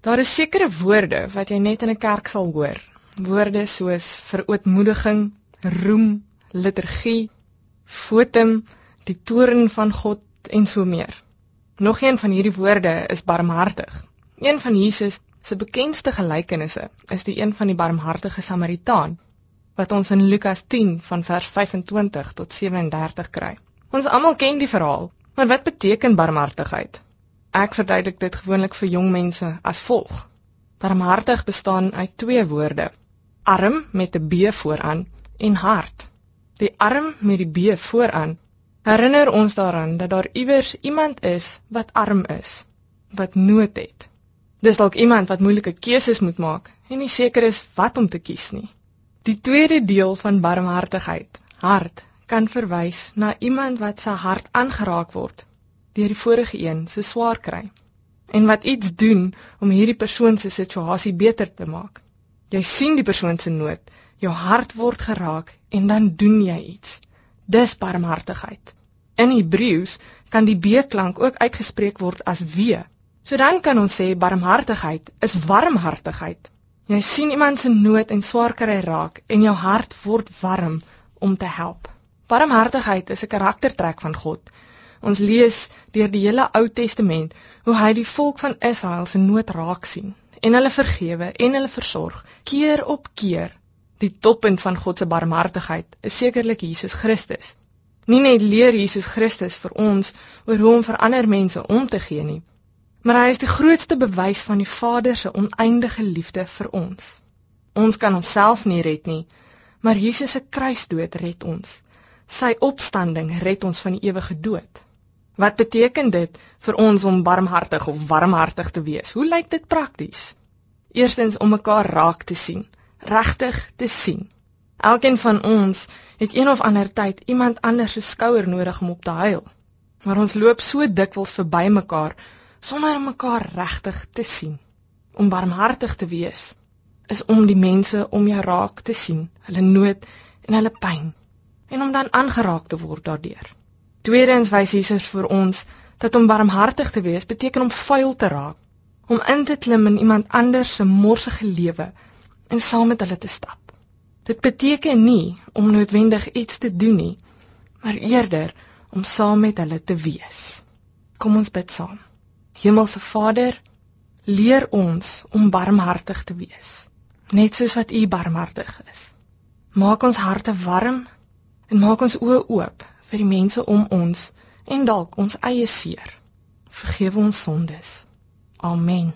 Daar is sekere woorde wat jy net in 'n kerk sal hoor. Woorde soos verootmoediging, roem, liturgie, fotum, die toorn van God en so meer. Nog een van hierdie woorde is barmhartig. Een van Jesus se bekendste gelykenisse is die een van die barmhartige Samaritaan wat ons in Lukas 10 van vers 25 tot 37 kry. Ons almal ken die verhaal, maar wat beteken barmhartigheid? Ek verduidelik dit gewoonlik vir jong mense as volg. Barmhartig bestaan uit twee woorde: arm met 'n B vooraan en hart. Die arm met die B vooraan herinner ons daaraan dat daar iewers iemand is wat arm is, wat nood het. Dis dalk iemand wat moeilike keuses moet maak en nie seker is wat om te kies nie. Die tweede deel van barmhartigheid, hart, kan verwys na iemand wat se hart aangeraak word deur die vorige een se swaar kry en wat iets doen om hierdie persoon se situasie beter te maak. Jy sien die persoon se nood, jou hart word geraak en dan doen jy iets. Dis barmhartigheid. In Hebreëus kan die B-klank ook uitgespreek word as wee. So dan kan ons sê barmhartigheid is warmhartigheid. Jy sien iemand se nood en swaar kry raak en jou hart word warm om te help. Barmhartigheid is 'n karaktertrek van God Ons lees deur die hele Ou Testament hoe hy die volk van Israel se nood raak sien en hulle vergewe en hulle versorg keer op keer. Die toppunt van God se barmhartigheid is sekerlik Jesus Christus. Nie net leer Jesus Christus vir ons oor hoe om vir ander mense om te gee nie, maar hy is die grootste bewys van die Vader se oneindige liefde vir ons. Ons kan onsself nie red nie, maar Jesus se kruisdood red ons. Sy opstanding red ons van die ewige dood. Wat beteken dit vir ons om barmhartig of warmhartig te wees? Hoe lyk dit prakties? Eerstens om mekaar raak te sien, regtig te sien. Elkeen van ons het een of ander tyd iemand anders se skouer nodig om op te huil. Maar ons loop so dikwels verby mekaar sonder om mekaar regtig te sien. Om barmhartig te wees is om die mense om jou raak te sien, hulle nood en hulle pyn en om dan aangeraak te word daardeur. Tweedens wys Jesus vir ons dat om barmhartig te wees beteken om vuil te raak, om in te klim in iemand anders se morsige lewe en saam met hulle te stap. Dit beteken nie om noodwendig iets te doen nie, maar eerder om saam met hulle te wees. Kom ons bid saam. Hemelse Vader, leer ons om barmhartig te wees, net soos wat U barmhartig is. Maak ons harte warm en maak ons oë oop vir die mense om ons en dalk ons eie seer. Vergewe ons sondes. Amen.